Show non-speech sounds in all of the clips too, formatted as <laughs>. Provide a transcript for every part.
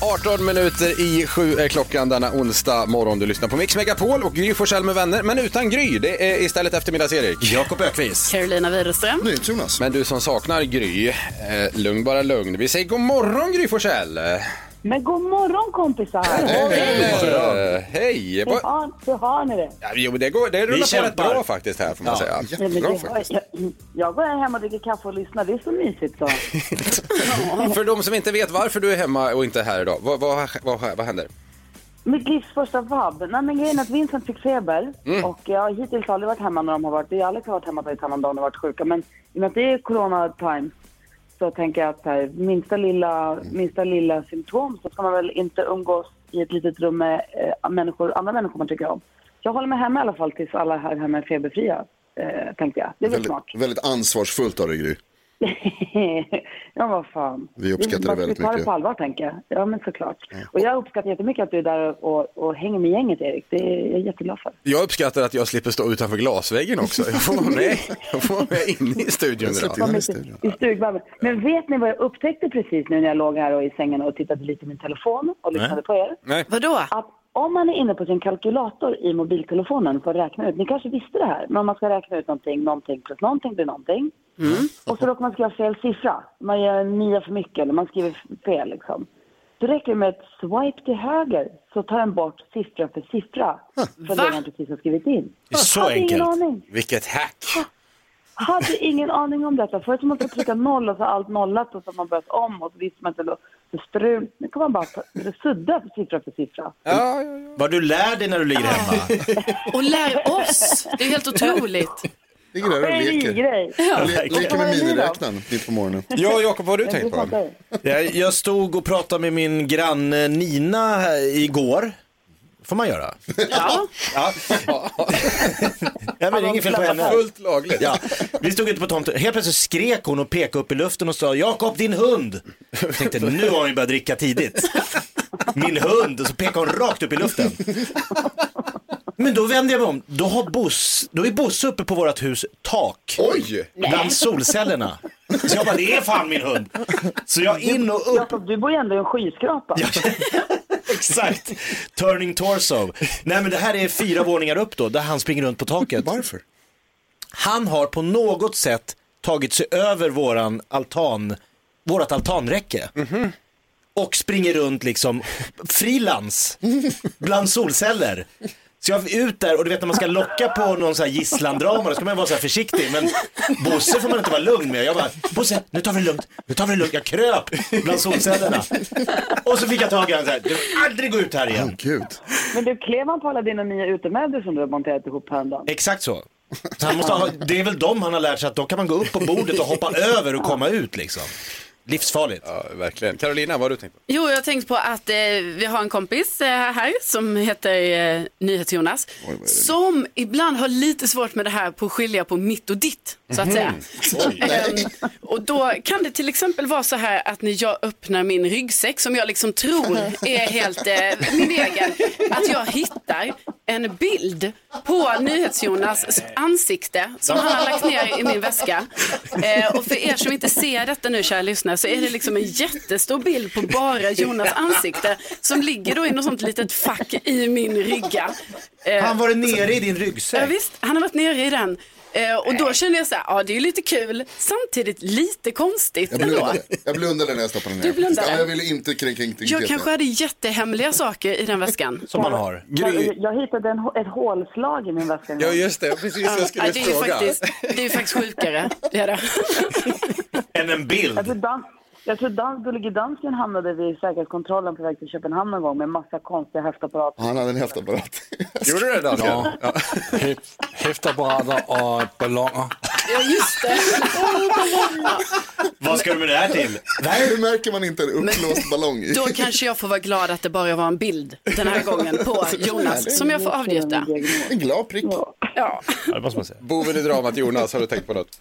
18 minuter i sju är klockan denna onsdag morgon. Du lyssnar på Mix Megapol och Gry Forssell med vänner, men utan Gry. Det är istället eftermiddags-Erik. Jakob Ökvist. Carolina Widerström. Jonas. Men du som saknar Gry, eh, lugn bara lugn. Vi säger god morgon Gry Forssell. Men god morgon kompisar! Eh, Hej! Hur Vad- har, hur har ni det? Ja, jo, det, går, det rullar på rätt kämpar. bra faktiskt här får man Ja. säga. Men Jättebra det- faktiskt. jag, jag går hem och dricker kaffe och lyssnar, det är så mysigt så. <laughs> För de som inte vet varför du är hemma och inte här idag, vad, vad, vad, vad händer? Mitt livs första vab. Nej men grejen är att Vincent fick feber och jag har hittills aldrig varit hemma när de har varit, vi har aldrig varit hemma tagit hand om dem och varit sjuka men i och med att det är corona time så tänker jag att här, minsta lilla, minsta lilla symptom så ska man väl inte umgås i ett litet rum med eh, människor, andra människor man tycker om. Jag håller mig hemma i alla fall tills alla här hemma är feberfria, eh, tänkte jag. Det är smart. Väldigt, väldigt ansvarsfullt av dig Gry. <laughs> ja, vad fan. Vi uppskattar det man ska väldigt ta det mycket. på allvar, tänker jag. Ja, men såklart. Och jag uppskattar jättemycket att du är där och, och hänger med gänget, Erik. Det är jag jätteglad för. Jag uppskattar att jag slipper stå utanför glasväggen också. Jag får vara med, jag får vara med inne i studion idag. Just det. I. Men vet ni vad jag upptäckte precis nu när jag låg här och i sängen och tittade lite i min telefon och lyssnade på er? Nej. Vadå? Att om man är inne på sin kalkylator i mobiltelefonen för att räkna ut, ni kanske visste det här, men om man ska räkna ut någonting, någonting plus någonting blir någonting. Och så råkar man skriva fel siffra. Man gör en nia för mycket eller man skriver fel liksom. Då räcker det med ett swipe till höger så tar den bort siffra för siffra från det man precis har skrivit in. Det är så Hade ingen enkelt. aning. Vilket hack! Hade ingen aning om detta. Förut man får trycka noll och så har allt nollat och så har man börjat om och så visste man inte då. Det strul. Nu kan man bara ta- sudda för siffra för siffra. Ja, ja, ja. Vad du lär dig när du ligger hemma. <laughs> Och lär oss. Det är helt otroligt. Ligger där Det och leker. grej. Le- leker med miniräknaren mitt på morgonen. ja Jakob, vad har du tänkt på? jag. Stod och pratade med min granne Nina igår. Får man göra. Ja. Ja. ja, men det är inget fel på henne. Fullt lagligt. Ja, vi stod ute på tomten. Helt plötsligt skrek hon och pekade upp i luften och sa Jakob din hund. Jag tänkte nu har hon ju börjat dricka tidigt. Min hund och så pekade hon rakt upp i luften. Men då vände jag mig om. Då, har Boss, då är Bosse uppe på vårt hus tak. Oj! Bland solcellerna. Så jag bara, det är fan min hund. Så jag in och upp. Jakob, du bor ju ändå i en skyskrapa. <laughs> Exakt. Turning torso. Nej men det här är fyra våningar upp då, där han springer runt på taket. Varför? Han har på något sätt tagit sig över våran altan, vårat altanräcke. Och springer runt liksom frilans bland solceller. Så jag är ut där och du vet när man ska locka på någon så här gisslandrama då ska man vara så här försiktig. Men Bosse får man inte vara lugn med. Jag bara, Bosse nu tar vi det lugnt, nu tar vi det lugnt. Jag kröp bland solcellerna. Och så fick jag tag i honom så här, du får aldrig gå ut här igen. Gud. Men du, klev han på alla dina nya utemöbler som du har monterat ihop häromdagen? Exakt så. så han måste ha, det är väl de han har lärt sig att då kan man gå upp på bordet och hoppa över och komma ut liksom. Livsfarligt. Ja, verkligen. Carolina, vad har du tänkt på? Jo, jag har tänkt på att eh, vi har en kompis eh, här som heter eh, NyhetsJonas. Som ibland har lite svårt med det här på att skilja på mitt och ditt, så att säga. <laughs> Ehm, och då kan det till exempel vara så här att när jag öppnar min ryggsäck som jag liksom tror är helt eh, min egen, att jag hittar en bild på NyhetsJonas ansikte som han har lagt ner i min väska. Eh, och för er som inte ser detta nu, kära lyssnare, så är det liksom en jättestor bild på bara Jonas ansikte som ligger då i något sånt litet fack i min rygga. Eh, Han var nere i din Ja, ryggsäck. visst, han har varit nere i den. Eh, och då kände jag så här, ja det är ju lite kul, samtidigt lite konstigt Jag ändå. blundade. Jag blundade när jag stoppade ner. Du blundade? Ja, jag ville inte kränka integriteten. Jag kanske hade jättehemliga saker i den väskan. <laughs> Som man har. Jag, jag hittade en, ett hålslag i min väska. Ja, just det. Precis, jag Ja, skulle det, är ju fråga. faktiskt, det är ju faktiskt sjukare. Det är det. <laughs> Än en bild. dan- jag tror dan- Gullige Dansken hamnade vid säkerhetskontrollen på väg till Köpenhamn en gång med massa konstiga häftapparater. Han hade en häftapparat. Gjorde du det, dansken? Ja. Häft, häftapparater och ballonger. Ja, just det. Vad ska du med det här till? Hur märker man inte en uppblåst ballong? i? Då kanske jag får vara glad att det bara var en bild den här gången på Jonas som jag får avnjuta. En glad prick. Ja. Ja, det måste man säga. Boven i dramat, Jonas, har du tänkt på något?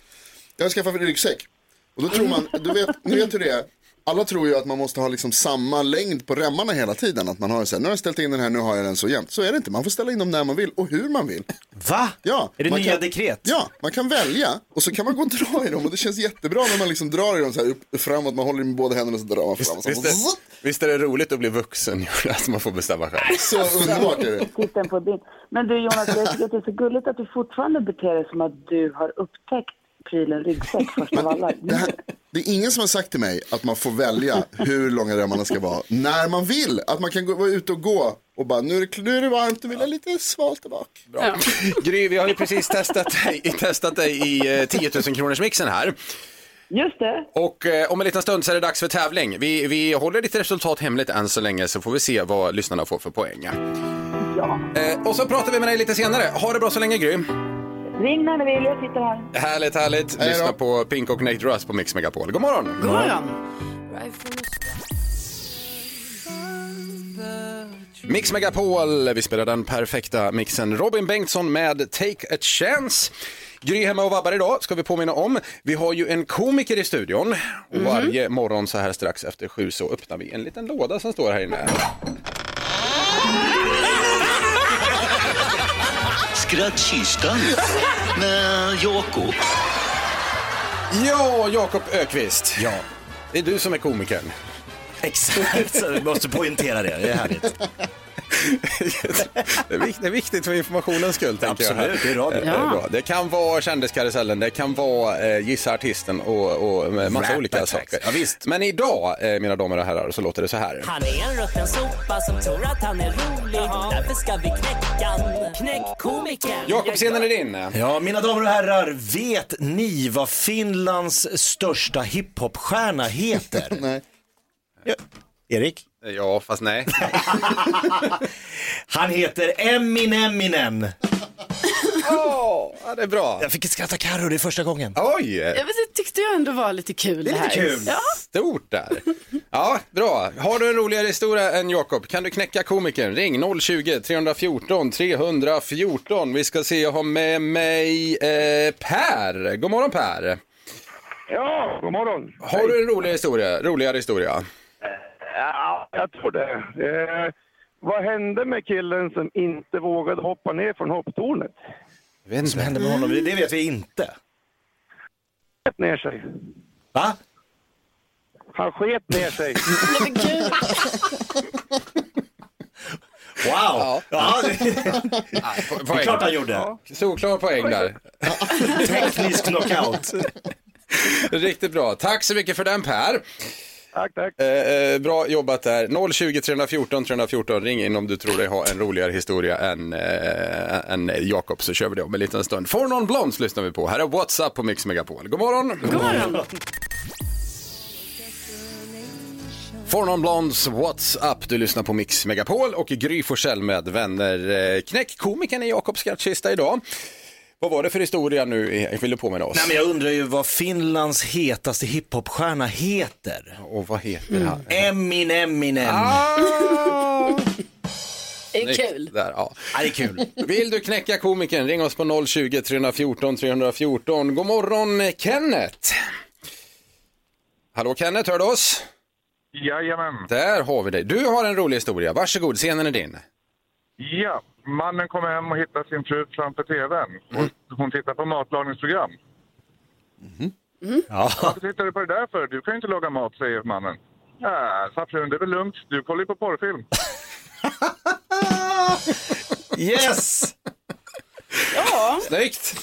Jag skaffade en ryggsäck. Och då tror man, du vet, ni vet hur det är. Alla tror ju att man måste ha liksom samma längd på remmarna hela tiden. Att man har så här, nu har jag ställt in den här, nu har jag den så jämnt. Så är det inte, man får ställa in dem när man vill och hur man vill. Va? Ja, Är det nya kan- dekret? Ja, man kan välja och så kan man gå och dra i dem och det känns jättebra när man liksom drar i dem så här upp, framåt, man håller i med båda händerna och så drar man fram. Och så, Visst är, visst är det roligt att bli vuxen, <laughs> Jonas, man får bestämma själv. så underbart är det. Titeln på din. Men du Jonas, jag tycker att det är så gulligt att du fortfarande beter dig som att du har upptäckt prylen ryggsäck först av alla. Det, här, det är ingen som har sagt till mig att man får välja hur långa remmarna ska vara när man vill. Att man kan gå, vara ute och gå och bara nu är det, nu är det varmt, nu vill jag lite svalt bak. Gry, vi har ju precis testat dig, testat dig i eh, 10 000 kronors mixen här. Just det. Och eh, om en liten stund så är det dags för tävling. Vi, vi håller ditt resultat hemligt än så länge så får vi se vad lyssnarna får för poäng. Ja. Eh, och så pratar vi med dig lite senare. Ha det bra så länge Gry. Ring när ni vill, jag sitter här. Härligt, härligt. Hej då. Lyssna på Pink och Nate Russ på Mix Megapol. God morgon! God morgon. Mix Megapol, vi spelar den perfekta mixen. Robin Bengtsson med Take a Chance. Gry hemma och vabbar idag, ska vi påminna om. Vi har ju en komiker i studion och varje morgon så här strax efter sju så öppnar vi en liten låda som står här inne. Skrattkistan med Jakob. Ja, Jakob Ökvist. Ja. Det är du som är komikern. Exakt, så vi måste poängtera det. Det är härligt. Det är, vikt, det är viktigt för informationens skull, tänker jag. Absolut, det är radio. Eh, det är Ja. bra. Det kan vara kändiskarusellen, det kan vara eh, Gissa artisten och, och massa Rap olika attacks. saker. Ja, visst. Men idag, eh, mina damer och herrar, så låter det så här. Han är en rutten sopa som tror att han är rolig Därför ska vi knäcka. Knäck komikern Jakob, scenen är din. Ja, mina damer och herrar, vet ni vad Finlands största hiphopstjärna heter? <laughs> Nej. Ja. Erik? Ja, fast nej. <laughs> Han heter Eminem. Åh, ja, det är bra. Jag fick skratta Carro, det är första gången. Oj, Jag vet, det tyckte jag ändå var lite kul det, är här. lite kul. Ja. stort där. Ja, bra. Har du en roligare historia än Jakob? Kan du knäcka komikern? Ring 020-314 314. Vi ska se, jag har med mig eh, Per. God morgon Per. Ja, god morgon. Har du en rolig historia? roligare historia? Ja, jag tror det. Eh, vad hände med killen som inte vågade hoppa ner från hopptornet? Jag vet Som inte. hände med honom, det vet vi inte. Sket ner sig. Va? Han sket ner sig. Nej, men gud. Wow! Ja, det det är klart han gjorde. Solklar poäng där. Teknisk knockout. Riktigt bra. Tack så mycket för den Per. Tack, tack. Eh, eh, bra jobbat där. 020 314 314. Ring in om du tror dig ha en roligare historia än, eh, än Jakob så kör vi det om en liten stund. For Non Blondes lyssnar vi på. Här är What's Up på Mix Megapol. God morgon! God morgon. For Non Blondes What's Up. Du lyssnar på Mix Megapol och Gry Forssell med vänner. Eh, Knäck komikern i Jakobs skrattkista idag. Vad var det för historia nu? Jag vill du påminna oss? Nej, men jag undrar ju vad Finlands hetaste hiphopstjärna heter. Och vad heter han? Eminem. Eminem. Ah! <laughs> Det är kul. Där, ja. Ja, det är kul. Vill du knäcka komikern, ring oss på 020-314 314. God morgon Kenneth! Hallå Kenneth, hör du oss? Jajamän. Där har vi dig. Du har en rolig historia. Varsågod, scenen är din. Ja, mannen kommer hem och hittar sin fru framför tvn. Och hon tittar på matlagningsprogram. Ja. Varför tittar du på det där för? Du kan ju inte laga mat, säger mannen. Ja, sa frun, det är väl lugnt. Du kollar ju på porrfilm. <laughs> Yes! Snyggt!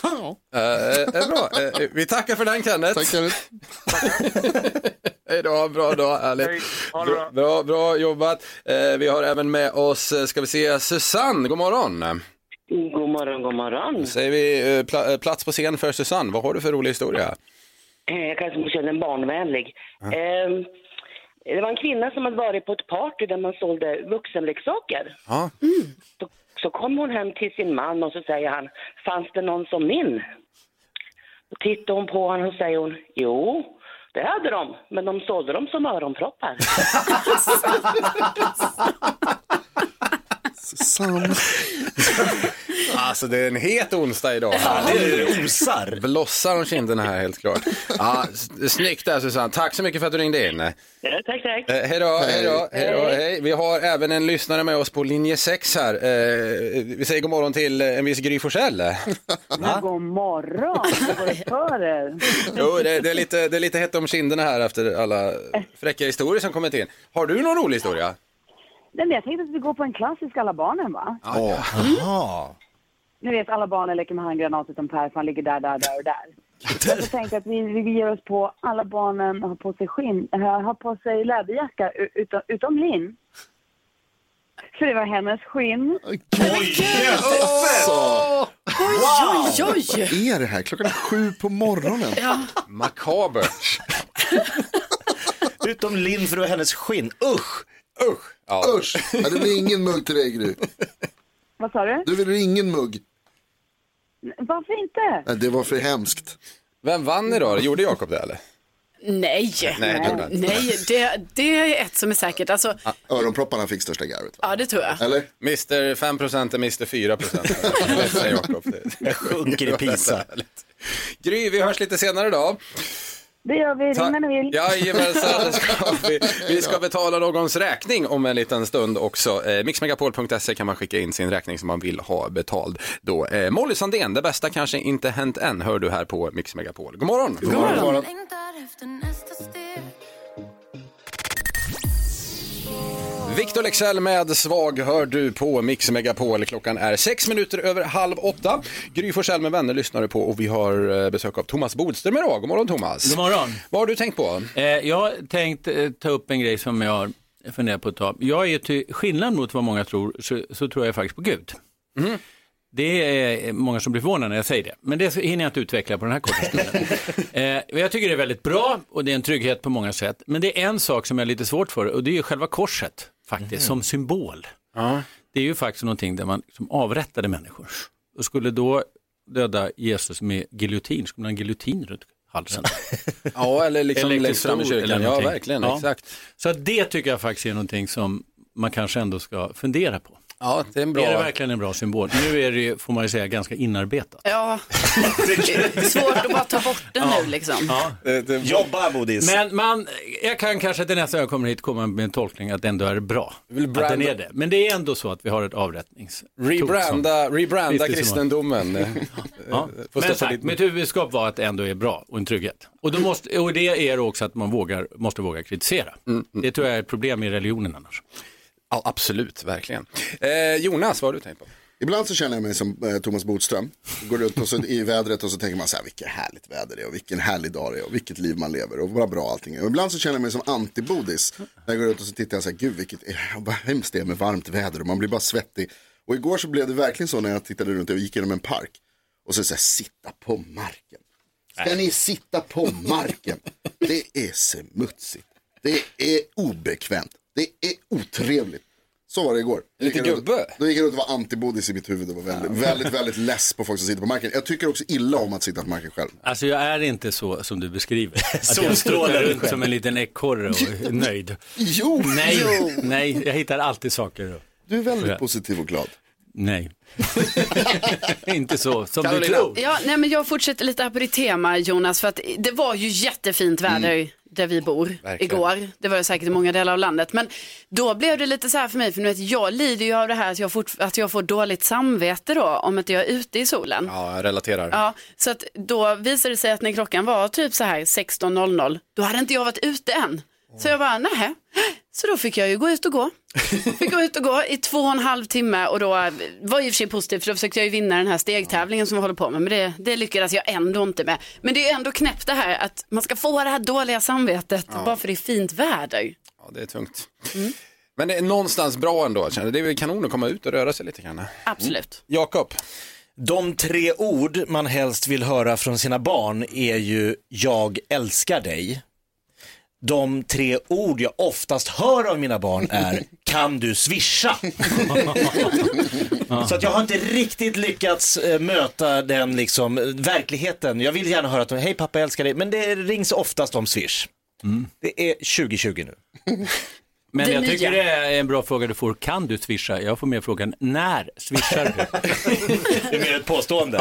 Eh, eh, bra. Eh, vi tackar för den Kenneth. Tack Kenneth. <laughs> Hej då, bra dag, härligt. Hej, ha det bra. Bra, bra jobbat. Eh, vi har även med oss, eh, ska vi se, Susanne, god morgon. God morgon, god morgon. Säger vi pla- plats på scen för Susanne. Vad har du för rolig historia? Jag kanske måste känna en barnvänlig. Eh, det var en kvinna som hade varit på ett party där man sålde vuxenleksaker. Ja. Så, så kom hon hem till sin man och så säger han, fanns det någon som min? Då tittar hon på honom och säger hon, jo, det hade de, men de sålde dem som öronproppar. <laughs> <laughs> Susanne. Alltså det är en het onsdag idag. Ja, det osar. Blossar om kinderna här helt klart. Ja, snyggt där Susanne. Tack så mycket för att du ringde in. Eh, Ja, tack, tack. hej då, hej då, hej då, hej. Vi har även en lyssnare med oss på linje 6 här. Eh, vi säger god morgon till eh, en viss Gry Forssell. God morgon, vad? Jo, det, det, är lite, det är lite hett om kinderna här efter alla fräcka historier som kommit in. Har du någon rolig historia? Nej, men jag tänkte att vi går på en klassisk Alla barnen va? Jaha. Ni vet alla barnen leker med handgranat utom Per för han ligger där, där, där och där. Jag så tänkte att vi, vi ger oss på alla barnen har på sig skinn, äh, har på sig läderjacka utom, utom Linn. Så det var hennes skinn. Så, Oj, oj, vad är det här? Klockan är sju på morgonen. Makabert. <laughs> Utom Linn för det var hennes skinn. Usch! Usch. Ja. Usch, ja, det blir ingen mugg till dig Gry. Vad sa du? Du vill ingen mugg. Varför inte? Nej, det var för hemskt. Vem vann idag? Gjorde Jakob det eller? Nej, Nej, det gjorde han inte. nej det, det är ett som är säkert. Alltså, Öronpropparna fick största garvet. Va? ja, det tror jag. Eller? Mr 5% är Mr 4%. <laughs> säger Jakob. Jag sjunker i Pisa. Gry, vi hörs lite senare då. Det gör vi, ring när ni vill. Jajamensan, ska <laughs> vi. Vi ska betala någons räkning om en liten stund också. Eh, Mixmegapol.se kan man skicka in sin räkning som man vill ha betald. Då. Eh, Molly Sandén, det bästa kanske inte hänt än, hör du här på Mix Megapol. God morgon! God morgon. God morgon. Victor Lexell med Svag hör du på Mix Megapol. Klockan är sex minuter över halv åtta. Gry Forssell med vänner lyssnar du på och vi har eh, besök av Thomas Bodström idag. God morgon Thomas! God morgon. Vad har du tänkt på? Eh, jag har tänkt eh, ta upp en grej som jag har funderat på ett tag. Jag är till skillnad mot vad många tror, så, så tror jag faktiskt på Gud. Det är många som blir förvånade när jag säger det, men det hinner jag inte utveckla på den här korta stunden. <laughs> eh, jag tycker det är väldigt bra och det är en trygghet på många sätt. Men det är en sak som jag är lite svårt för och det är ju själva korset faktiskt, som symbol. Det är ju faktiskt någonting där man liksom avrättade människor. Och skulle då döda Jesus med giljotin, skulle man ha en giljotin runt halsen. <laughs> Ja, eller liksom Eller längst fram i kyrkan. eller Ja, verkligen, Ja. exakt. Så det tycker jag faktiskt är någonting som man kanske ändå ska fundera på. Ja, det är en bra... Är det verkligen en bra symbol? Nu är det ju, får man ju säga, ganska inarbetat. Ja, det <laughs> är svårt att bara ta bort den nu liksom. Ja. Jobba Bodis. Men man, jag kan kanske till nästa gång jag kommer hit komma med en tolkning att det ändå är bra. vill Att den är det. Men det är ändå så att vi har ett avrättnings... Rebranda, rebranda det kristendomen. Ja. Men sagt, mitt huvudskap var att det ändå är bra och en trygghet. Och, då måste, och det är också att man vågar, måste våga kritisera. Det tror jag är ett problem i religionen annars. Ja, absolut, verkligen. Eh, Jonas, vad har du tänkt på? Ibland så känner jag mig som eh, Thomas Bodström. Går ut och så, i vädret och så tänker man så här, vilket härligt väder det är och vilken härlig dag det är och vilket liv man lever och vad bra allting är. Och ibland så känner jag mig som anti-bodis. När jag går ut och så tittar jag så här, gud vilket vad hemskt det är med varmt väder och man blir bara svettig. Och igår så blev det verkligen så när jag tittade runt och gick genom en park. Och så så här, sitta på marken. Ska ni sitta på marken? Det är smutsigt. Det är obekvämt. Det är otrevligt. Så var det igår. Lite gubbe. Då gick jag runt och var antibodis i mitt huvud och var väldigt, väldigt, väldigt less på folk som sitter på marken. Jag tycker också illa om att sitta på marken själv. Alltså jag är inte så som du beskriver. <laughs> Att jag strålar runt som en liten ekorre och <laughs> är nöjd. Jo, Nej, jo. nej, jag hittar alltid saker. Du är väldigt Ja. positiv och glad. Nej. <laughs> inte så som Carolina. du tror. Ja, nej, men jag fortsätter lite här på ditt tema Jonas, för att det var ju jättefint väder där vi bor Verkligen. igår. Det var det säkert i många delar av landet. Men då blev det lite så här för mig, för nu vet jag lider ju av det här att jag, fort, att jag får dåligt samvete då om inte jag är ute i solen. Ja, jag relaterar. Ja, så att då visade det sig att när klockan var typ så här 16.00, då hade inte jag varit ute än. Så jag bara, nej. Så då fick jag ju gå ut och gå. Fick gå ut och gå i två och en halv timme och då var i och för sig positivt för då försökte jag ju vinna den här stegtävlingen som vi håller på med. Men det, det lyckades jag ändå inte med. Men det är ändå knäppt det här att man ska få det här dåliga samvetet bara för det är fint väder. Ja, det är tungt. Mm. Men det är någonstans bra ändå. känner. Det är väl kanon att komma ut och röra sig lite grann. Absolut. Jakob, De tre ord man helst vill höra från sina barn är ju jag älskar dig. De tre ord jag oftast hör av mina barn är <laughs> kan du swisha? <laughs> Så att jag har inte riktigt lyckats eh, möta den liksom eh, verkligheten. Jag vill gärna höra att de, hej pappa jag älskar dig, men det rings oftast om swish. Det är 2020 nu. <laughs> Men Det jag nya. tycker det är en bra fråga du får. Kan du swisha? Jag får med frågan, när swishar du? Det är mer ett påstående.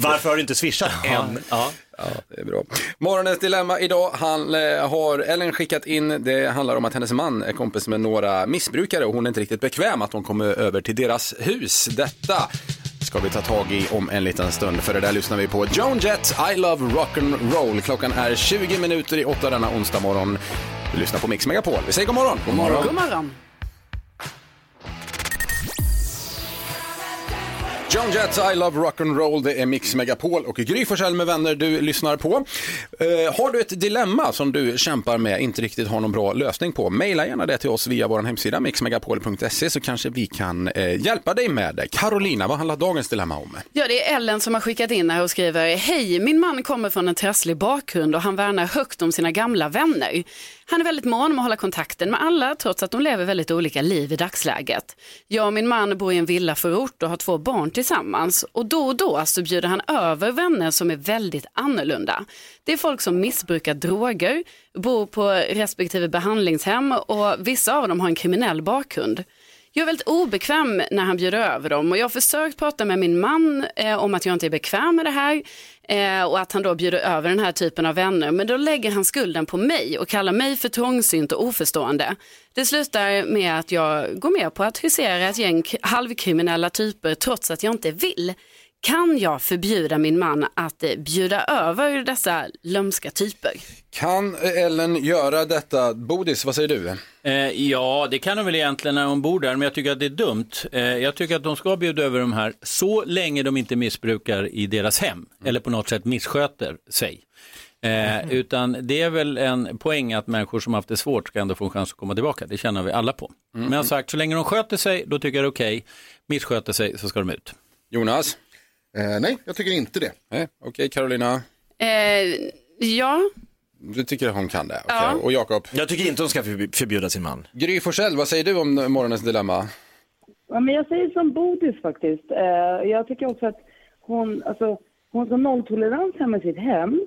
Varför har du inte swishat än? Ja. Ja, det är bra. Morgonens dilemma idag han, eh, har Ellen skickat in. Det handlar om att hennes man är kompis med några missbrukare och hon är inte riktigt bekväm att de kommer över till deras hus. Detta ska vi ta tag i om en liten stund. För det där lyssnar vi på Joan Jett, I Love Rock'n'Roll. Klockan är 20 minuter i åtta denna onsdag morgon. Vi lyssnar på Mix Megapol. Vi säger god morgon. God morgon. God morgon. Joan Jett, I Love Rock'n'Roll, det är Mix Megapol och Gry Forssell med vänner du lyssnar på. Eh, har du ett dilemma som du kämpar med, inte riktigt har någon bra lösning på, mejla gärna det till oss via vår hemsida mixmegapol.se så kanske vi kan eh, hjälpa dig med det. Carolina, vad handlar dagens dilemma om? Ja, det är Ellen som har skickat in här och skriver Hej, min man kommer från en trasslig bakgrund och han värnar högt om sina gamla vänner. Han är väldigt mån om att hålla kontakten med alla trots att de lever väldigt olika liv i dagsläget. Jag och min man bor i en villaförort och har två barn tillsammans och då och då så bjuder han över vänner som är väldigt annorlunda. Det är folk som missbrukar droger, bor på respektive behandlingshem och vissa av dem har en kriminell bakgrund. Jag är väldigt obekväm när han bjuder över dem och jag har försökt prata med min man eh, om att jag inte är bekväm med det här eh, och att han då bjuder över den här typen av vänner. Men då lägger han skulden på mig och kallar mig för trångsynt och oförstående. Det slutar med att jag går med på att husera ett gäng halvkriminella typer trots att jag inte vill. Kan jag förbjuda min man att eh, bjuda över dessa lömska typer? Kan Ellen göra detta? Bodis, vad säger du? Eh, ja, det kan de väl egentligen när de bor där, men jag tycker att det är dumt. Eh, jag tycker att de ska bjuda över de här så länge de inte missbrukar i deras hem eller på något sätt missköter sig. Eh, Utan det är väl en poäng att människor som haft det svårt ska ändå få en chans att komma tillbaka. Det känner vi alla på. Men jag har sagt, så länge de sköter sig, då tycker jag det är okej. Missköter sig så ska de ut. Jonas? Eh, nej, jag tycker inte det. Nej, Okej, Carolina? Eh, ja, Du tycker hon kan det? Okej. Ja. Och Jakob? Jag tycker inte hon ska förb- förbjuda sin man. Gry Forssell, vad säger du om morgonens dilemma? Ja, men jag säger som Bodis faktiskt. Eh, jag tycker också att hon, alltså, hon har nolltolerans hemma i sitt hem.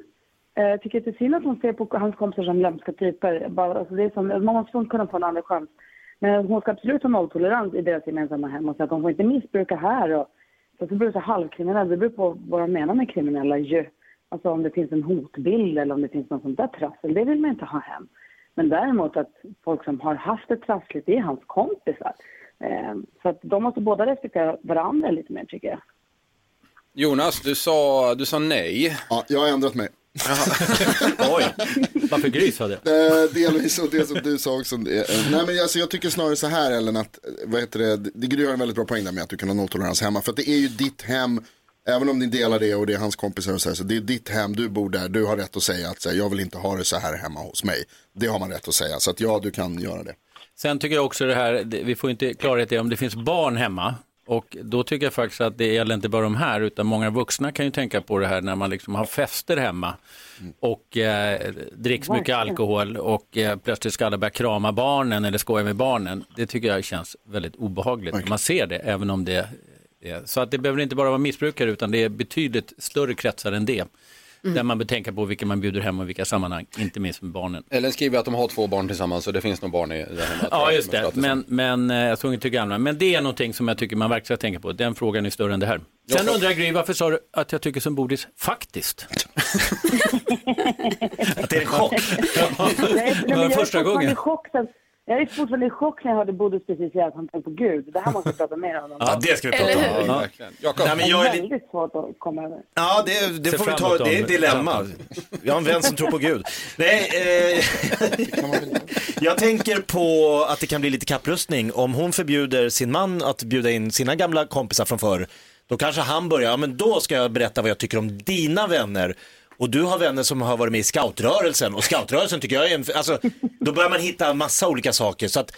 Eh, Jag tycker att det är synd att hon ser på hans kompisar som lömska typer. Bara, alltså, det är som, man måste kunna få en andra chans. Men hon ska absolut ha nolltolerans i deras gemensamma hem och säga att de får inte missbruka här. Och, så det beror så halvkriminella, det beror på vad de menar med kriminella ju. Alltså om det finns en hotbild eller om det finns något sånt där trassel, det vill man inte ha hem. Men däremot att folk som har haft det trassligt, det är hans kompisar. Eh, Så att de måste båda respektera varandra lite mer tycker jag. Jonas, du sa, du sa nej. Ja, jag har ändrat mig. <laughs> Oj, varför Gry sa det? Eh, delvis och det som du sa också. Eh, nej men alltså, jag tycker snarare så här Ellen att, eh, vad heter det, det Gry har en väldigt bra poäng där med att du kan ha nolltolerans hemma. För att det är ju ditt hem, även om ni delar det och det är hans kompisar och så, här, så det är ditt hem, du bor där, du har rätt att säga att så här, jag vill inte ha det så här hemma hos mig. Det har man rätt att säga, så att ja, du kan göra det. Sen tycker jag också det här, vi får inte klarhet i om det finns barn hemma. Och då tycker jag faktiskt att det gäller inte bara de här, utan många vuxna kan ju tänka på det här när man liksom har fester hemma och eh, dricks mycket alkohol och eh, plötsligt ska alla börja krama barnen eller skoja med barnen. Det tycker jag känns väldigt obehagligt när man ser det, även om det är så att det behöver inte bara vara missbrukare utan det är betydligt större kretsar än det. Där man bör tänka på vilka man bjuder hem och vilka sammanhang, inte minst med barnen. Ellen skriver att de har två barn tillsammans så det finns nog barn i det hemma. Ja, just det. Men, men eh, jag såg inte gamla. Men det är någonting som jag tycker man verkligen ska tänka på. Den frågan är större än det här. Sen undrar jag Gry, varför sa du att jag tycker som Bodis faktiskt? <laughs> Att det är en chock. Nej, var men jag är första gången. chock. Jag är fortfarande i chock när jag hörde Bodis precis säga att han tänkte på Gud. Det här måste vi prata mer om. Ja, det ska vi prata om. Ja, verkligen. Jakob? Nej, men Det jag är lite... väldigt svårt att komma över. Ja, det, det får vi ta, det är ett dilemma. Jag har en vän som tror på Gud. Nej, eh, jag tänker på att det kan bli lite kapprustning om hon förbjuder sin man att bjuda in sina gamla kompisar från förr. Då kanske han börjar, ja men då ska jag berätta vad jag tycker om dina vänner. Och du har vänner som har varit med i scoutrörelsen och scoutrörelsen tycker jag är en, alltså då börjar man hitta massa olika saker. Så att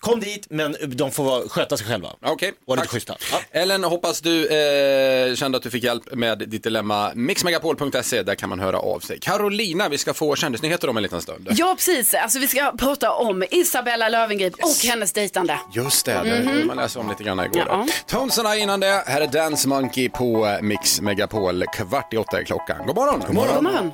kom dit men de får vara- sköta sig själva. Okej, Och lite tack. schyssta. Ja. Ellen, hoppas du eh, kände att du fick hjälp med ditt dilemma. Mixmegapol.se, där kan man höra av sig. Carolina, vi ska få kändisnyheter om en liten stund. Ja, precis. Alltså, vi ska prata om Isabella Löwengrip och hennes dejtande. Just det, det mm man läste om lite grann igår. Ja. Tonesarna innan det, här är Dance Monkey på eh, Mix Megapol. Kvart i åtta är klockan. God morgon! God God morgon.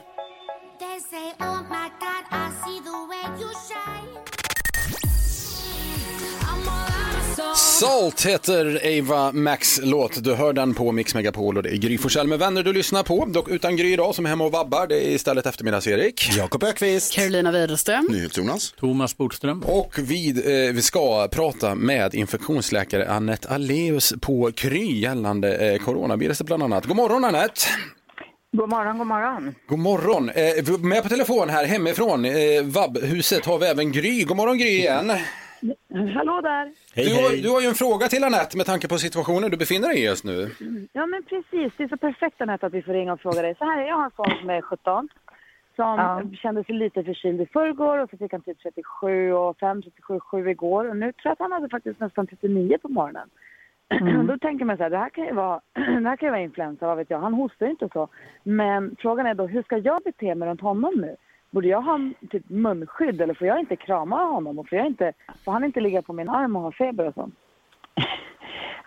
Salt heter Ava Max låt. Du hör den på Mix Megapol och det är Gry Forssell med vänner du lyssnar på. Dock utan Gry idag som är hemma och vabbar. Det är istället eftermiddags-Erik. Jakob Ökvist. Carolina Widerström. NyhetsJonas. Thomas Bodström. Och vi, eh, vi ska prata med infektionsläkare Annette Aleus på Kry gällande eh, coronaviruset bland annat. God morgon Annette! God morgon, god morgon. God morgon! Eh, med på telefon här hemifrån eh, vabbhuset har vi även Gry. God morgon Gry igen! Hallå där. du, har, du har ju en fråga till Annette med tanke på situationen du befinner dig i just nu. Ja men precis, det är så perfekt Anette att vi får ringa och fråga dig. Så här, jag har en son som är 17 som Ja. kände sig lite förkyld i förrgår och så fick han typ 37 och 5, 37, 7 igår och nu tror jag att han hade faktiskt nästan 39 på morgonen. Mm. <clears throat> Då tänker man så här, det här kan ju vara, <clears throat> det här kan ju vara influensa, vad vet jag. Han hostar ju inte så. Men frågan är då, hur ska jag bete mig runt honom nu? Borde jag ha typ munskydd eller får jag inte krama honom? Och får, jag inte, får han inte ligga på min arm och ha feber och sånt? <laughs>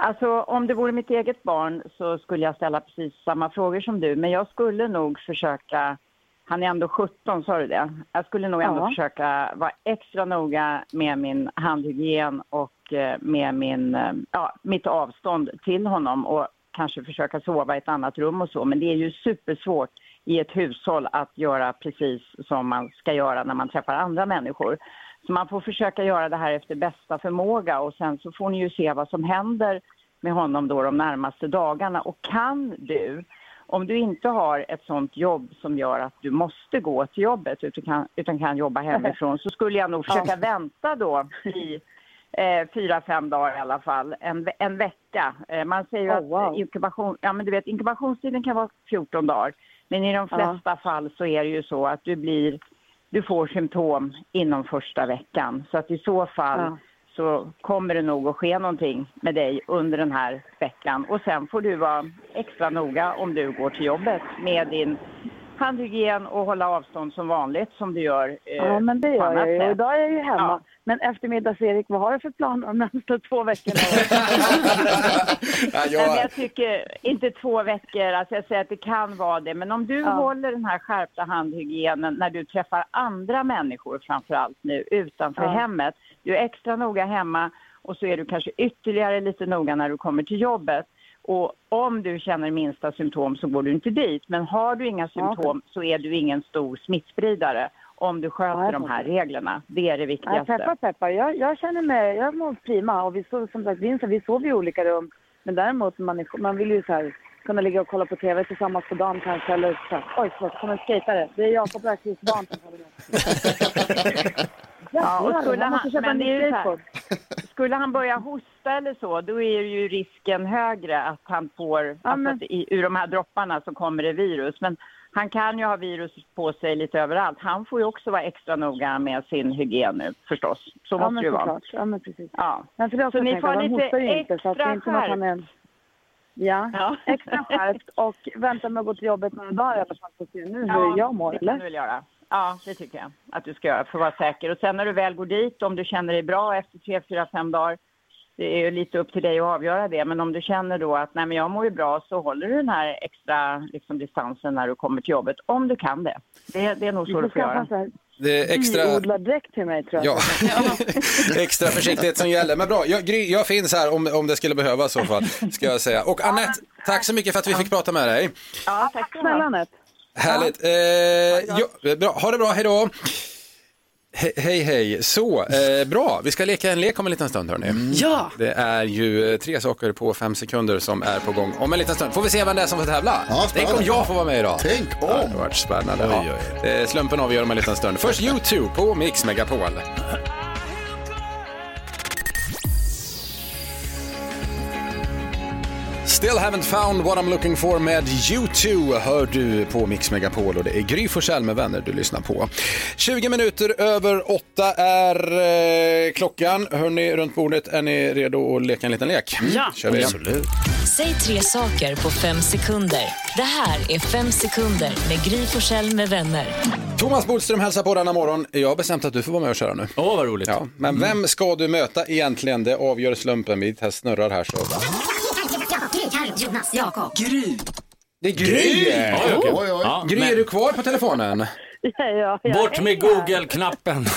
Alltså om det vore mitt eget barn så skulle jag ställa precis samma frågor som du. Men jag skulle nog försöka, han är ändå 17 sa du det? Jag skulle nog ändå Ja. försöka vara extra noga med min handhygien och eh, med min, eh, ja, mitt avstånd till honom och kanske försöka sova i ett annat rum och så. Men det är ju supersvårt i ett hushåll att göra precis som man ska göra när man träffar andra människor. Så man får försöka göra det här efter bästa förmåga och sen så får ni ju se vad som händer med honom då de närmaste dagarna. Och kan du, om du inte har ett sånt jobb som gör att du måste gå till jobbet utan kan, utan kan jobba hemifrån så skulle jag nog försöka vänta då i eh, fyra, fem dagar i alla fall, en, en vecka. Eh, man säger Oh, att wow. inkubation, ja, men du vet, inkubationstiden kan vara 14 dagar. Men i de Ja. flesta fall så är det ju så att du blir du får symptom inom första veckan. Så att i så fall Ja. så kommer det nog att ske någonting med dig under den här veckan. Och sen får du vara extra noga om du går till jobbet med din handhygien och hålla avstånd som vanligt som du gör eh, Ja, men det gör jag ju. Idag är jag ju hemma. Ja. Men eftermiddags-Erik, vad har du för planer de närmaste två veckorna? <laughs> Ja, men jag tycker inte två veckor, alltså jag säger att det kan vara det. Men om du Ja. håller den här skärpta handhygienen när du träffar andra människor framför allt nu utanför Ja. hemmet. Du är extra noga hemma och så är du kanske ytterligare lite noga när du kommer till jobbet. Och om du känner minsta symptom så går du inte dit. Men har du inga symptom så är du ingen stor smittspridare om du sköter Nej, de här reglerna. Det är det viktigaste. peppar, peppar. Jag, jag känner mig, jag mår prima. Och vi sov, som sagt, Vincent, vi sov i olika rum. Men däremot, man, är, man vill ju så här, kunna ligga och kolla på TV tillsammans på dagen kanske. Eller så här, oj, förlåt, kommer en skejtare. Det är Jakob Öqvists barn som håller med. Ja, och skulle han, men en det är ju så här. Skulle han börja hosta eller så, då är ju risken högre att han får, alltså men- att i, ur de här dropparna så kommer det virus. Men han kan ju ha virus på sig lite överallt. Han får ju också vara extra noga med sin hygien nu förstås. Så ja, måste det ju vara. Ja, men precis. Ja. Men för det Så ni får lite ju inte. Så att det är extra inte han är en... Ja, extra skärpt och vänta med att gå till jobbet några dagar i alla fall för att se nu hur jag mår, det kan du eller? väl göra. Ja, det tycker jag att du ska göra för att vara säker. Och sen när du väl går dit, om du känner dig bra efter tre, fyra, fem dagar, det är ju lite upp till dig att avgöra det. Men om du känner då att nej men jag mår ju bra så håller du den här extra liksom, distansen när du kommer till jobbet. Om du kan det. Det, det är nog så du får göra. Det är extra, dräkt till mig tror jag. Ja. <laughs> extra försiktighet som gäller. Men bra, jag, jag finns här om, om det skulle behövas i så fall, ska jag säga. Och Annette, tack så mycket för att vi fick prata med dig. Ja, tack Snälla Anette. Härligt. Eh, ja, bra. Ha det bra, hej då. He hej hej, så eh, bra, vi ska leka en lek om en liten stund hörni. Ja. Det är ju eh, tre saker på fem sekunder som är på gång om en liten stund. Får vi se vem det är som får tävla? Tänk om jag får vara med idag. Tänk om. Ja, det har varit spännande. Ja. Eh, Slumpen avgör om en liten stund. Först YouTube på Mix Megapol. Still haven't found what I'm looking for med U2 hör du på Mix Megapol och det är Gry Forssell med vänner du lyssnar på. 20 minuter över åtta är eh, klockan. Hör ni runt bordet, är ni redo att leka en liten lek? Ja. Kör vi. Absolut. Säg tre saker på fem sekunder. Det här är Fem sekunder med Gry Forssell med vänner. Thomas Bodström hälsar på denna morgon. Jag har bestämt att du får vara med och köra nu. Åh, vad roligt. Ja, men vem ska du möta egentligen? Det avgör slumpen. Häst snurrar här så. Jonas, Jakob. Gry! Det är Gry! Ja, okej. Oj, oj. Ja, Gry, men är du kvar på telefonen? Ja, ja, ja. Bort med Google-knappen. <laughs>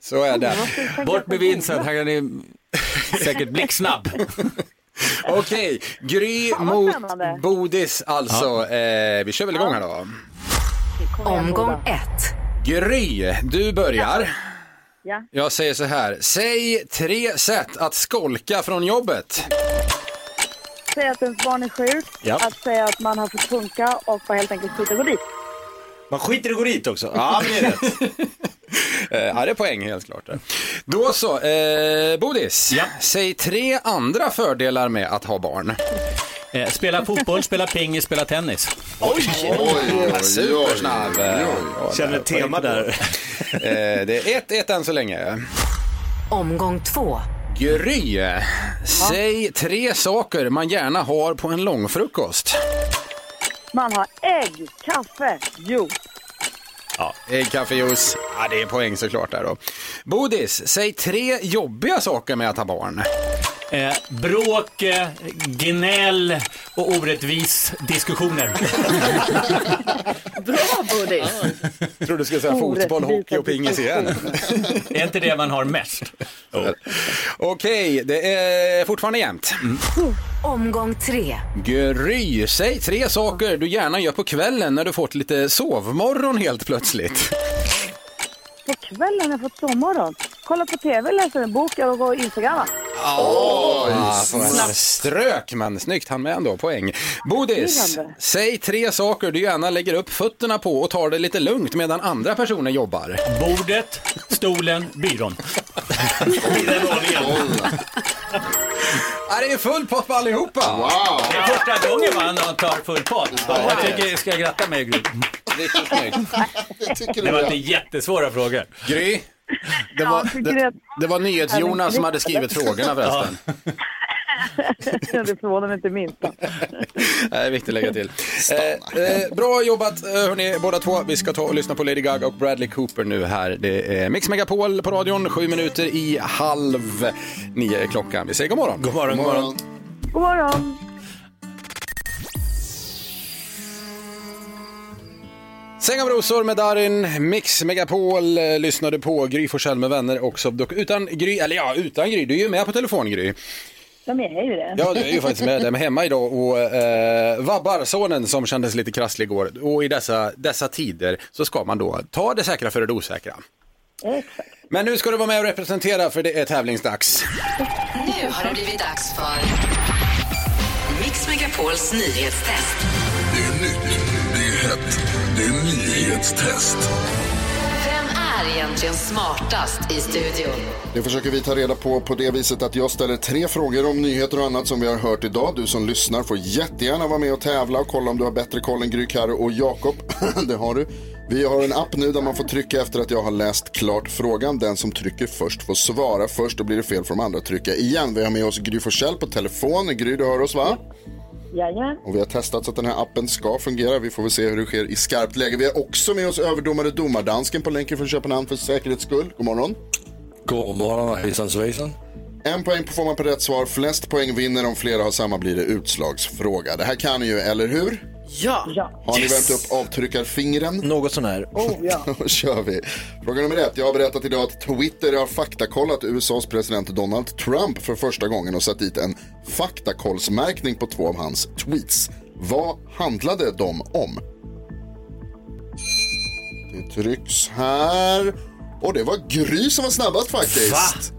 Så är det. Bort med Vincent, han är säkert blixtsnabb. <laughs> Okej, Gry vad mot spännande. Bodis alltså. Eh, vi kör väl igång här då. Omgång ett. Gry, du börjar. Ja. Jag säger så här, säg tre sätt att skolka från jobbet. Säga att ens barn är sjuk, Ja. att säga att man har fått funka och bara helt enkelt skita och gå dit. Man skiter i att gå dit också. Ja, men det är rätt. <laughs> Eh, ja, det är poäng helt klart. Då så, eh, Bodis, säg tre andra fördelar med att ha barn. Eh, spela fotboll, spela pingis, spela tennis. Oj, supersnabb. Ja, Känner ett tema där. Eh, det är 1-1 än så länge. Omgång två. Gry, säg tre saker man gärna har på en långfrukost. Man har ägg, kaffe, juice. Ja, ägg, kaffe, juice. Ja, det är poäng såklart där då. Bodis, säg tre jobbiga saker med att ha barn. Eh, bråk, eh, gnäll och orättvis diskussioner. Bra Bodis. Jag trodde du skulle säga fotboll, hockey och pingis igen. är inte det man har mest? Okej, det är fortfarande jämnt. Omgång tre. Gry, säg tre saker du gärna gör på kvällen när du fått lite sovmorgon helt plötsligt. På kvällen har jag fått sovmorgon. Kolla på tv, läsa en bok och gå Instagramma. Oh, strök man. Snyggt, han med ändå. Poäng. Bodis, säg tre saker du gärna lägger upp fötterna på och tar det lite lugnt medan andra personer jobbar. Bordet, stolen, byrån. Ja, det är full pott på allihopa. Wow. Det är första gången man tar full pott. Jag tycker jag ska gratta mig Gry. Det Det var inte jättesvåra frågor. Gry, <laughs> det var, det, det var NyhetsJonas som hade skrivit frågorna förresten. <laughs> det förvånar mig inte minst. Det <laughs> är viktigt att lägga till. Eh, eh, bra jobbat eh, hörni, båda två. Vi ska ta och lyssna på Lady Gaga och Bradley Cooper nu här. Det är Mix Megapol på radion, sju minuter i halv nio klockan. Vi säger god morgon. God morgon, god morgon. God morgon. Säng av rosor med Darin, Mix Megapol eh, lyssnade på Gry Forssell med vänner också. Utan Gry, eller ja, utan Gry. Du är ju med på telefon Gry. De är ju det. Ja, du är ju faktiskt med dem hemma idag och eh, vabbar sonen som kändes lite krasslig igår. Och i dessa, dessa tider så ska man då ta det säkra för det osäkra. Exakt. Men nu ska du vara med och representera för det är tävlingsdags. Nu har det blivit dags för Mix Megapols nyhetstest. Det är nytt, det är hett, det är nyhetstest. Vem är egentligen smartast i studion? Det försöker vi ta reda på på det viset att jag ställer tre frågor om nyheter och annat som vi har hört idag. Du som lyssnar får jättegärna vara med och tävla och kolla om du har bättre koll än Gry, Karo och Jakob. <laughs> det har du. Vi har en app nu där man får trycka efter att jag har läst klart frågan. Den som trycker först får svara först. Då blir det fel för de andra att trycka igen. Vi har med oss Gry Forssell på telefon. Gry, du hör oss va? Jajamän. Och vi har testat så att den här appen ska fungera. Vi får väl se hur det sker i skarpt läge. Vi har också med oss överdomare Domardansken på länken från Köpenhamn för säkerhets skull. God morgon. God morgon hejsan svejsan. En poäng får man på rätt svar. Flest poäng vinner. Om flera har samma blir det utslagsfråga. Det här kan ni ju, eller hur? Ja. Har ni värmt upp avtryckarfingren? Något sån här. Oh, ja. <laughs> Då kör vi. Fråga nummer ett. Jag har berättat idag att Twitter har faktakollat USAs president Donald Trump för första gången och satt dit en faktakollsmärkning på två av hans tweets. Vad handlade de om? Det trycks här. Och det var Gry som var snabbast faktiskt.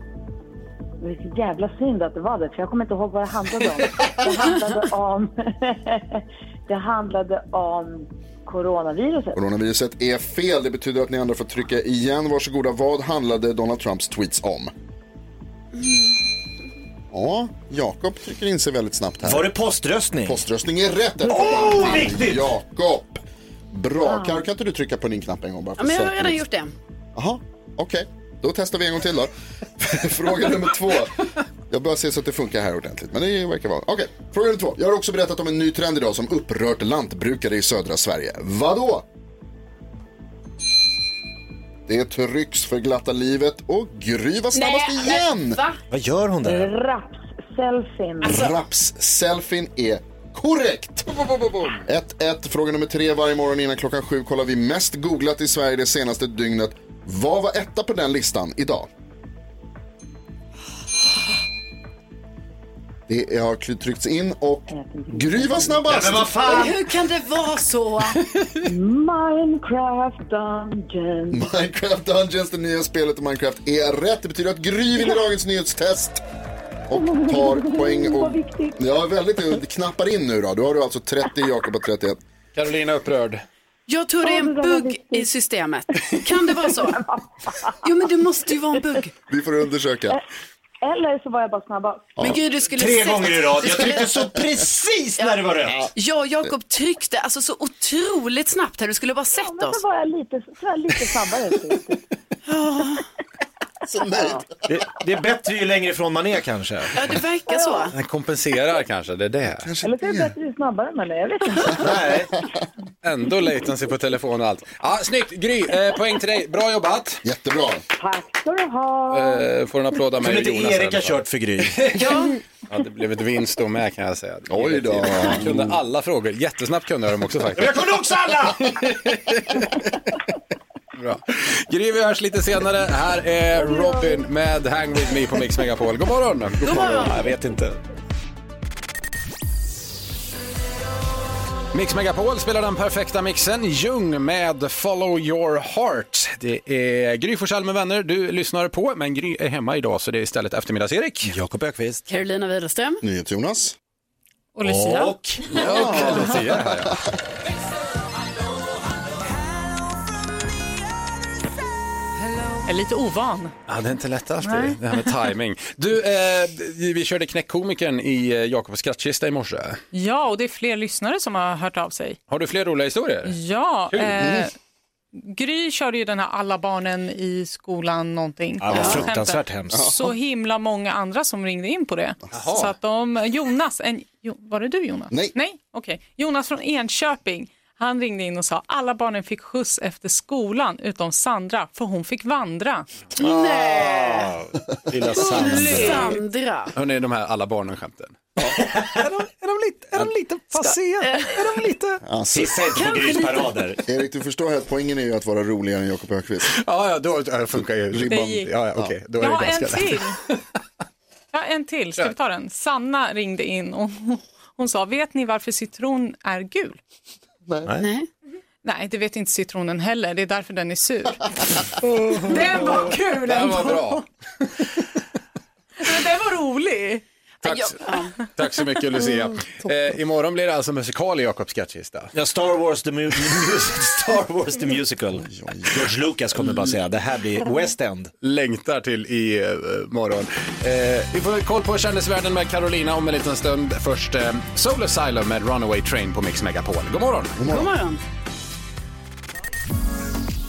Det är så jävla synd att det var det, för jag kommer inte ihåg vad det handlade om. <laughs> Det handlade om, <laughs> det handlade om coronaviruset. Coronaviruset är fel. Det betyder att ni andra får trycka igen. Varsågoda. Vad handlade Donald Trumps tweets om? Ja, Jakob trycker in sig väldigt snabbt här. Var det poströstning? Poströstning är rätt. Åh, viktigt! Jakob. Bra. Karo, kan inte du trycka på din knapp en gång bara Ja, för men jag har redan gjort det. Jaha, okej. Då testar vi en gång till då. <laughs> Fråga nummer två. Jag börjar se så att det funkar här ordentligt, men det verkar vara. Okej, fråga nummer två. Jag har också berättat om en ny trend idag som upprört lantbrukare i södra Sverige. Vadå? Det trycks för glatta livet och Gry var snabbast Nej, igen. Va? Vad gör hon där? Raps-selfien. Raps-selfien är korrekt. 1-1. Fråga nummer tre. Varje morgon innan klockan sju kollar vi mest googlat i Sverige det senaste dygnet. Vad var etta på den listan idag? Det har tryckts in och Gry var snabbast. Hur kan det vara så? <laughs> Minecraft Dungeons. Minecraft Dungeons, det nya spelet i Minecraft, är rätt. Det betyder att Gry vinner dagens nyhetstest. Och tar poäng och... Ja, väldigt. Du knappar in nu då. Då har du alltså 30, Jakob har 31. Carolina upprörd. Jag tror det är en bugg i systemet. Kan det vara så? <laughs> Jo, men det måste ju vara en bugg. Vi får undersöka. Eller så var jag bara snabbast. Men gud, du skulle Tre sett- gånger i rad. du Jag skulle- tryckte så <laughs> precis när det var rätt. Jag och Jakob tryckte alltså så otroligt snabbt här. Du skulle bara sett Men oss. så var jag lite, så var jag lite snabbare. Så nöjd. Det, det är bättre ju längre ifrån man är kanske. Ja, det verkar så. Den kompenserar kanske, det är det. Eller så är det bättre ju snabbare men jag vet inte. Nej. Ändå latency på telefon och allt. Ja, snyggt, Gry, eh, poäng till dig. Bra jobbat. Jättebra. Tack ska du ha. Eh, får en applåd av mig och inte Jonas. Erik i ha alla fall. kört för Gry? <laughs> Ja. Ja, det blev ett vinst då med kan jag säga. Oj då. Jag kunde alla frågor. Jättesnabbt kunde jag dem också faktiskt. Jag kunde också alla! <laughs> Bra. Gry, vi hörs lite senare. Här är Robin med Hang With Me på Mix Megapol. God morgon. God morgon. Jag vet inte. Mix Megapol spelar den perfekta mixen. Ljung med Follow Your Heart. Det är Gry Forssell med vänner du lyssnar på, men Gry är hemma idag så det är istället eftermiddags-Erik. Jakob Ökvist. Carolina Widerström. NyhetsJonas. Och Lucia. Och Ja, Lucia är här ja. Är lite ovan. Ja, det är inte lätt alltid, Nej. det här med timing. Du, eh, vi körde knäckkomikern i eh, Jakobs skrattkista i morse. Ja, och det är fler lyssnare som har hört av sig. Har du fler roliga historier? Ja, eh, Gry körde ju den här alla barnen i skolan någonting. Ja, det var Ja. fruktansvärt hemskt. Så himla många andra som ringde in på det. Jaha. Så att de, Jonas, en, jo, var det du Jonas? Nej. Nej, okej. Jonas från Enköping, han ringde in och sa alla barnen fick skjuts efter skolan utom Sandra, för hon fick vandra. Nej. Lilla Sandra. Sandra. Hörrni, de här alla barnen-skämten. är, de, är, de lite, är de lite passé? Är de lite... Alltså, inte på Grys parader. Erik, du förstår att poängen är ju att vara roligare än Jakob Ökvist. Ja, ja, då ja, funkar ju. Ribban. Ja, ja, okej. Då är Jag det har en ganska till. Ja, en till. Ska vi ta den? Sanna ringde in och hon sa, vet ni varför citron är gul? Nej. Nej, det vet inte citronen heller. Det är därför den är sur. <laughs> den var kul Den ändå. var bra. <laughs> Men den var rolig. Tack, Ja. <laughs> tack så mycket Lucia. Eh, imorgon blir det alltså musikal i Jakobs skrattkista. Ja, Star Wars the, mu- <laughs> Star Wars the musical. George Lucas kommer bara säga, det här blir West End. Längtar till i eh, morgon. Eh, vi får koll på kändisvärlden med Carolina om en liten stund. Först eh, Soul Asylum med Runaway Train på Mix Megapol. God morgon. God morgon.